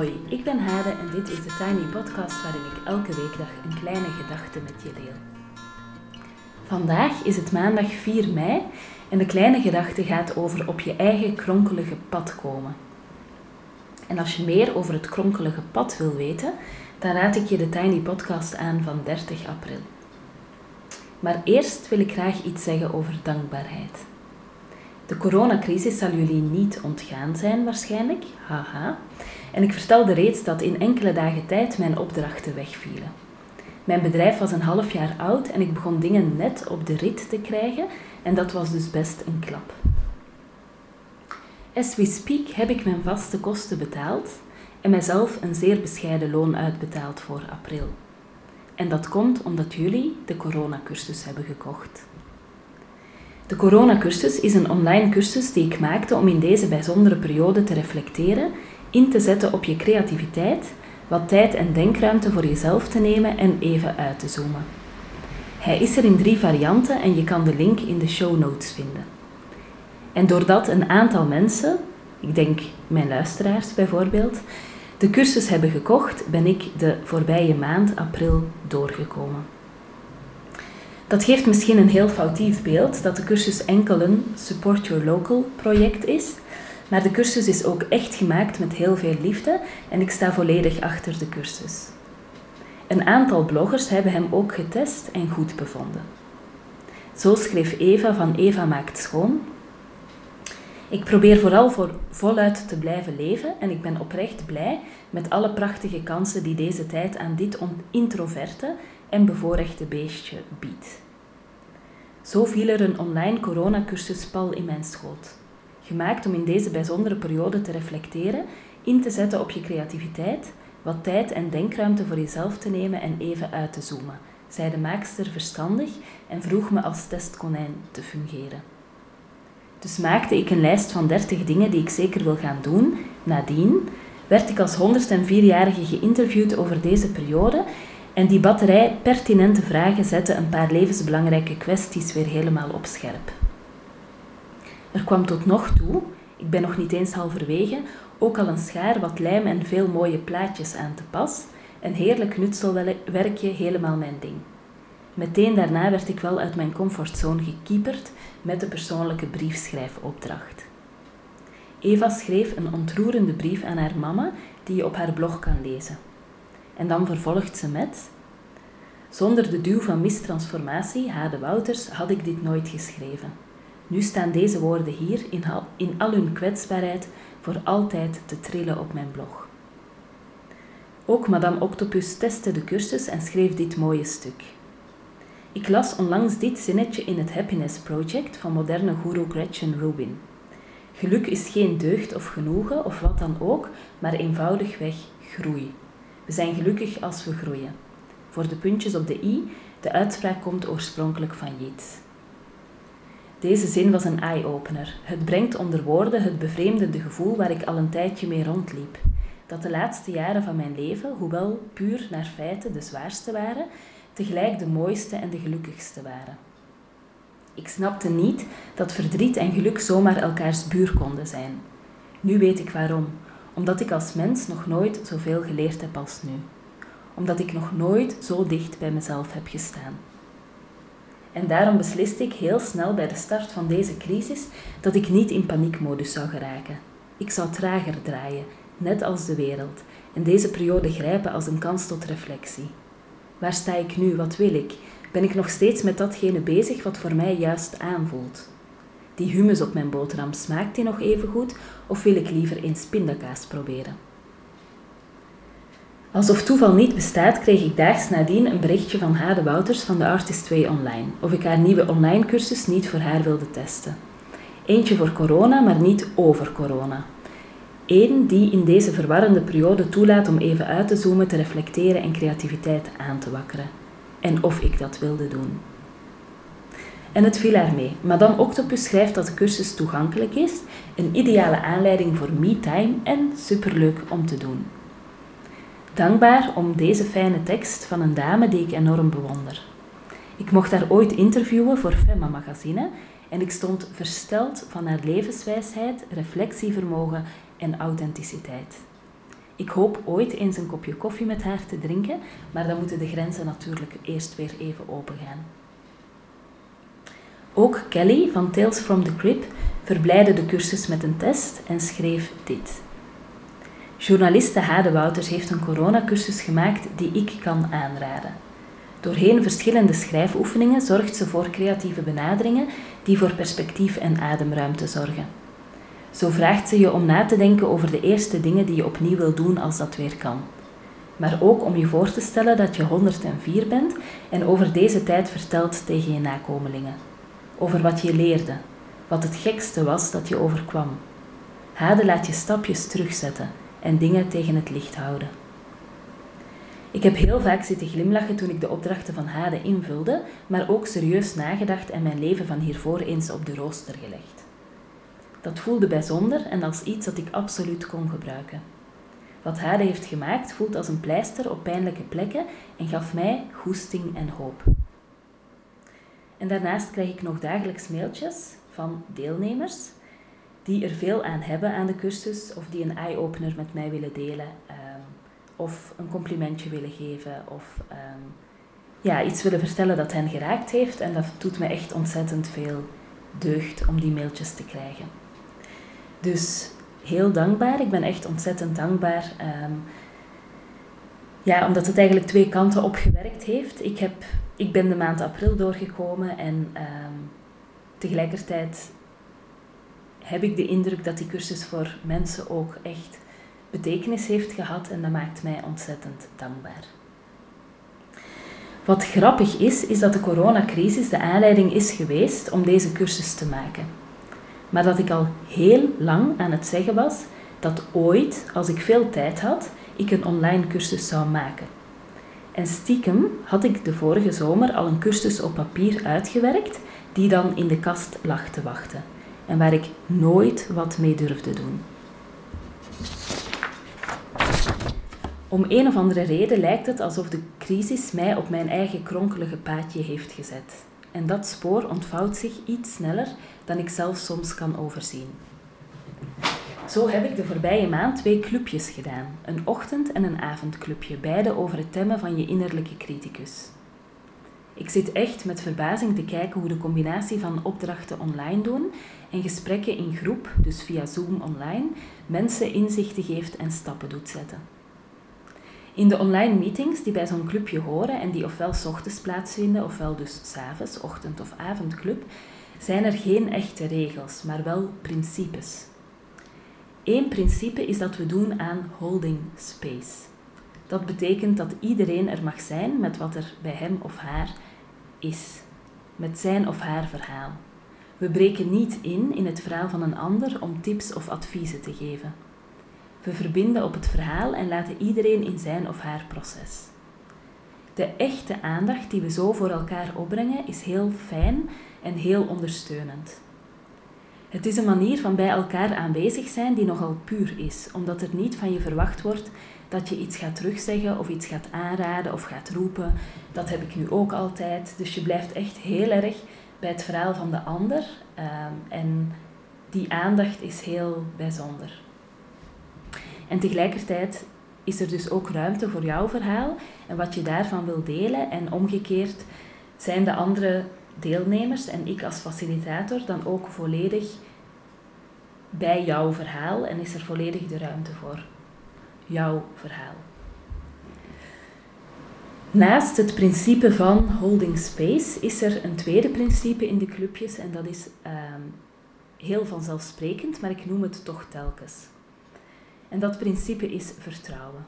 Hoi, ik ben Hade en dit is de Tiny Podcast waarin ik elke weekdag een kleine gedachte met je deel. Vandaag is het maandag 4 mei en de kleine gedachte gaat over op je eigen kronkelige pad komen. En als je meer over het kronkelige pad wil weten, dan raad ik je de Tiny Podcast aan van 30 april. Maar eerst wil ik graag iets zeggen over dankbaarheid. De coronacrisis zal jullie niet ontgaan zijn waarschijnlijk, haha. En ik vertelde reeds dat in enkele dagen tijd mijn opdrachten wegvielen. Mijn bedrijf was een half jaar oud en ik begon dingen net op de rit te krijgen en dat was dus best een klap. As we speak heb ik mijn vaste kosten betaald en mijzelf een zeer bescheiden loon uitbetaald voor april. En dat komt omdat jullie de coronacursus hebben gekocht. De coronacursus is een online cursus die ik maakte om in deze bijzondere periode te reflecteren, in te zetten op je creativiteit, wat tijd en denkruimte voor jezelf te nemen en even uit te zoomen. Hij is er in drie varianten en je kan de link in de show notes vinden. En doordat een aantal mensen, ik denk mijn luisteraars bijvoorbeeld, de cursus hebben gekocht, ben ik de voorbije maand april doorgekomen. Dat geeft misschien een heel foutief beeld dat de cursus enkel een Support Your Local project is, maar de cursus is ook echt gemaakt met heel veel liefde en ik sta volledig achter de cursus. Een aantal bloggers hebben hem ook getest en goed bevonden. Zo schreef Eva van Eva Maakt Schoon. Ik probeer vooral voor voluit te blijven leven en ik ben oprecht blij met alle prachtige kansen die deze tijd aan dit introverte en bevoorrechte beestje biedt. Zo viel er een online coronacursus pal in mijn schoot. Gemaakt om in deze bijzondere periode te reflecteren, in te zetten op je creativiteit, wat tijd en denkruimte voor jezelf te nemen en even uit te zoomen, zei de maakster verstandig en vroeg me als testkonijn te fungeren. Dus maakte ik een lijst van 30 dingen die ik zeker wil gaan doen. Nadien werd ik als 104-jarige geïnterviewd over deze periode en die batterij pertinente vragen zette een paar levensbelangrijke kwesties weer helemaal op scherp. Er kwam tot nog toe, ik ben nog niet eens halverwege, ook al een schaar, wat lijm en veel mooie plaatjes aan te pas. Een heerlijk knutselwerkje, helemaal mijn ding. Meteen daarna werd ik wel uit mijn comfortzone gekieperd met de persoonlijke briefschrijfopdracht. Eva schreef een ontroerende brief aan haar mama die je op haar blog kan lezen. En dan vervolgt ze met: Zonder de duw van mistransformatie, Hade Wouters, had ik dit nooit geschreven. Nu staan deze woorden hier in al, hun kwetsbaarheid voor altijd te trillen op mijn blog. Ook Madame Octopus testte de cursus en schreef dit mooie stuk. Ik las onlangs dit zinnetje in het Happiness Project van moderne guru Gretchen Rubin. Geluk is geen deugd of genoegen of wat dan ook, maar eenvoudigweg groei. We zijn gelukkig als we groeien. Voor de puntjes op de i, de uitspraak komt oorspronkelijk van Yeats. Deze zin was een eye-opener. Het brengt onder woorden het bevreemdende gevoel waar ik al een tijdje mee rondliep. Dat de laatste jaren van mijn leven, hoewel puur naar feiten de zwaarste waren, tegelijk de mooiste en de gelukkigste waren. Ik snapte niet dat verdriet en geluk zomaar elkaars buur konden zijn. Nu weet ik waarom, omdat ik als mens nog nooit zoveel geleerd heb als nu. Omdat ik nog nooit zo dicht bij mezelf heb gestaan. En daarom besliste ik heel snel bij de start van deze crisis dat ik niet in paniekmodus zou geraken. Ik zou trager draaien, net als de wereld, en deze periode grijpen als een kans tot reflectie. Waar sta ik nu? Wat wil ik? Ben ik nog steeds met datgene bezig wat voor mij juist aanvoelt? Die humus op mijn boterham, smaakt die nog even goed of wil ik liever eens pindakaas proberen? Alsof toeval niet bestaat, kreeg ik daags nadien een berichtje van Hade Wouters van de Artist 2 Online, of ik haar nieuwe online cursus niet voor haar wilde testen. Eentje voor corona, maar niet over corona. Eén die in deze verwarrende periode toelaat om even uit te zoomen, te reflecteren en creativiteit aan te wakkeren. En of ik dat wilde doen. En het viel haar mee. Madame Octopus schrijft dat de cursus toegankelijk is, een ideale aanleiding voor me-time en superleuk om te doen. Dankbaar om deze fijne tekst van een dame die ik enorm bewonder. Ik mocht haar ooit interviewen voor Femma Magazine en ik stond versteld van haar levenswijsheid, reflectievermogen en authenticiteit. Ik hoop ooit eens een kopje koffie met haar te drinken, maar dan moeten de grenzen natuurlijk eerst weer even open gaan. Ook Kelly van Tales from the Crib verblijde de cursus met een test en schreef dit. Journaliste Hade Wouters heeft een coronacursus gemaakt die ik kan aanraden. Doorheen verschillende schrijfoefeningen zorgt ze voor creatieve benaderingen die voor perspectief en ademruimte zorgen. Zo vraagt ze je om na te denken over de eerste dingen die je opnieuw wil doen als dat weer kan. Maar ook om je voor te stellen dat je 104 bent en over deze tijd vertelt tegen je nakomelingen. Over wat je leerde, wat het gekste was dat je overkwam. Hade laat je stapjes terugzetten en dingen tegen het licht houden. Ik heb heel vaak zitten glimlachen toen ik de opdrachten van Hade invulde, maar ook serieus nagedacht en mijn leven van hiervoor eens op de rooster gelegd. Dat voelde bijzonder en als iets dat ik absoluut kon gebruiken. Wat Hade heeft gemaakt voelt als een pleister op pijnlijke plekken en gaf mij goesting en hoop. En daarnaast krijg ik nog dagelijks mailtjes van deelnemers die er veel aan hebben aan de cursus of die een eye-opener met mij willen delen ehm, of een complimentje willen geven of ehm, ja, iets willen vertellen dat hen geraakt heeft. En dat doet me echt ontzettend veel deugd om die mailtjes te krijgen. Dus heel dankbaar. Ik ben echt ontzettend dankbaar. Ehm, ja, omdat het eigenlijk twee kanten opgewerkt heeft. Ik, heb, ik ben de maand april doorgekomen en tegelijkertijd heb ik de indruk dat die cursus voor mensen ook echt betekenis heeft gehad en dat maakt mij ontzettend dankbaar. Wat grappig is, is dat de coronacrisis de aanleiding is geweest om deze cursus te maken. Maar dat ik al heel lang aan het zeggen was dat ooit, als ik veel tijd had, ik een online cursus zou maken. En stiekem had ik de vorige zomer al een cursus op papier uitgewerkt die dan in de kast lag te wachten en waar ik nooit wat mee durfde doen. Om een of andere reden lijkt het alsof de crisis mij op mijn eigen kronkelige paadje heeft gezet. En dat spoor ontvouwt zich iets sneller dan ik zelf soms kan overzien. Zo heb ik de voorbije maand twee clubjes gedaan: een ochtend- en een avondclubje, beide over het temmen van je innerlijke criticus. Ik zit echt met verbazing te kijken hoe de combinatie van opdrachten online doen en gesprekken in groep, dus via Zoom online, mensen inzichten geeft en stappen doet zetten. In de online meetings die bij zo'n clubje horen en die ofwel s ochtends plaatsvinden ofwel dus s ochtend- of avondclub, zijn er geen echte regels, maar wel principes. Eén principe is dat we doen aan holding space. Dat betekent dat iedereen er mag zijn met wat er bij hem of haar is, met zijn of haar verhaal. We breken niet in in het verhaal van een ander om tips of adviezen te geven. We verbinden op het verhaal en laten iedereen in zijn of haar proces. De echte aandacht die we zo voor elkaar opbrengen is heel fijn en heel ondersteunend. Het is een manier van bij elkaar aanwezig zijn die nogal puur is, omdat er niet van je verwacht wordt dat je iets gaat terugzeggen of iets gaat aanraden of gaat roepen. Dat heb ik nu ook altijd. Dus je blijft echt heel erg bij het verhaal van de ander. Ehm, en die aandacht is heel bijzonder. En tegelijkertijd is er dus ook ruimte voor jouw verhaal en wat je daarvan wil delen. En omgekeerd zijn de andere deelnemers en ik als facilitator dan ook volledig bij jouw verhaal en is er volledig de ruimte voor jouw verhaal. Naast het principe van holding space is er een tweede principe in de clubjes en dat is ehm, heel vanzelfsprekend, maar ik noem het toch telkens. En dat principe is vertrouwen.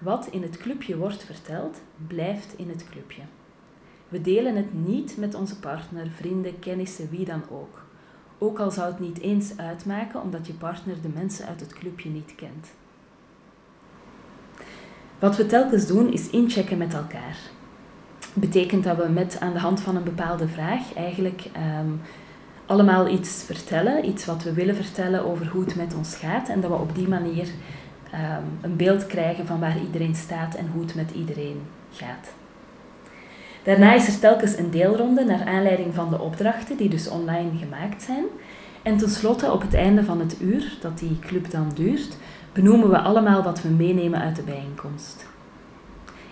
Wat in het clubje wordt verteld, blijft in het clubje. We delen het niet met onze partner, vrienden, kennissen, wie dan ook. Ook al zou het niet eens uitmaken omdat je partner de mensen uit het clubje niet kent. Wat we telkens doen is inchecken met elkaar. Betekent dat we met aan de hand van een bepaalde vraag eigenlijk ehm, allemaal iets vertellen, iets wat we willen vertellen over hoe het met ons gaat en dat we op die manier ehm, een beeld krijgen van waar iedereen staat en hoe het met iedereen gaat. Daarna is er telkens een deelronde naar aanleiding van de opdrachten die dus online gemaakt zijn. En tenslotte op het einde van het uur dat die club dan duurt, benoemen we allemaal wat we meenemen uit de bijeenkomst.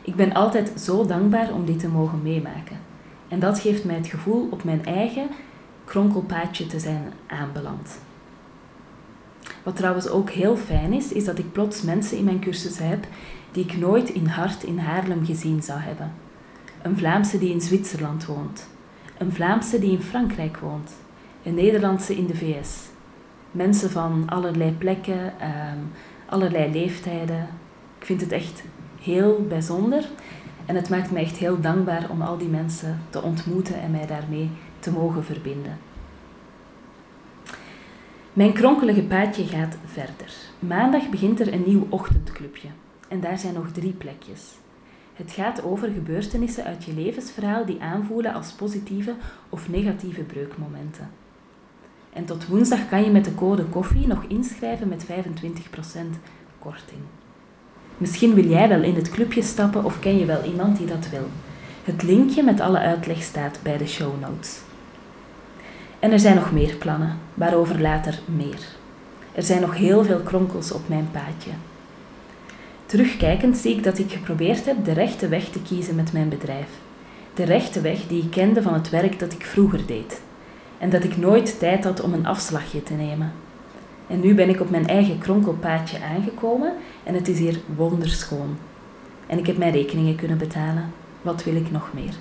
Ik ben altijd zo dankbaar om dit te mogen meemaken. En dat geeft mij het gevoel op mijn eigen kronkelpaadje te zijn aanbeland. Wat trouwens ook heel fijn is, is dat ik plots mensen in mijn cursussen heb die ik nooit in hart in Haarlem gezien zou hebben. Een Vlaamse die in Zwitserland woont. Een Vlaamse die in Frankrijk woont. Een Nederlandse in de VS. Mensen van allerlei plekken, ehm, allerlei leeftijden. Ik vind het echt heel bijzonder en het maakt me echt heel dankbaar om al die mensen te ontmoeten en mij daarmee te mogen verbinden. Mijn kronkelige paadje gaat verder. Maandag begint er een nieuw ochtendclubje en daar zijn nog drie plekjes. Het gaat over gebeurtenissen uit je levensverhaal die aanvoelen als positieve of negatieve breukmomenten. En tot woensdag kan je met de code koffie nog inschrijven met 25% korting. Misschien wil jij wel in het clubje stappen of ken je wel iemand die dat wil. Het linkje met alle uitleg staat bij de show notes. En er zijn nog meer plannen, waarover later meer. Er zijn nog heel veel kronkels op mijn paadje. Terugkijkend zie ik dat ik geprobeerd heb de rechte weg te kiezen met mijn bedrijf. De rechte weg die ik kende van het werk dat ik vroeger deed. En dat ik nooit tijd had om een afslagje te nemen. En nu ben ik op mijn eigen kronkelpaadje aangekomen en het is hier wonderschoon. En ik heb mijn rekeningen kunnen betalen. Wat wil ik nog meer?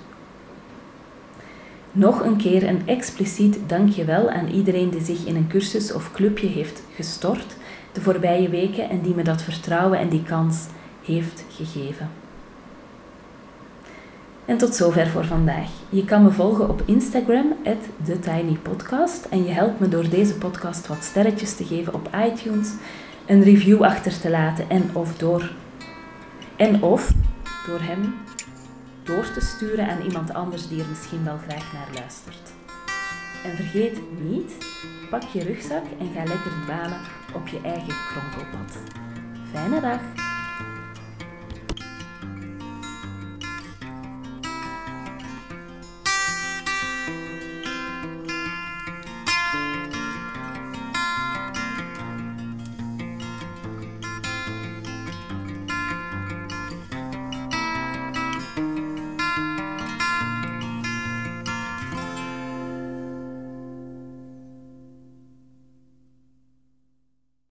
Nog een keer een expliciet dankjewel aan iedereen die zich in een cursus of clubje heeft gestort de voorbije weken en die me dat vertrouwen en die kans heeft gegeven. En tot zover voor vandaag. Je kan me volgen op Instagram, TheTinyPodcast. En je helpt me door deze podcast wat sterretjes te geven op iTunes, een review achter te laten en of door, en of door hem door te sturen aan iemand anders die er misschien wel graag naar luistert. En vergeet niet, pak je rugzak en ga lekker dwalen op je eigen kronkelpad. Fijne dag!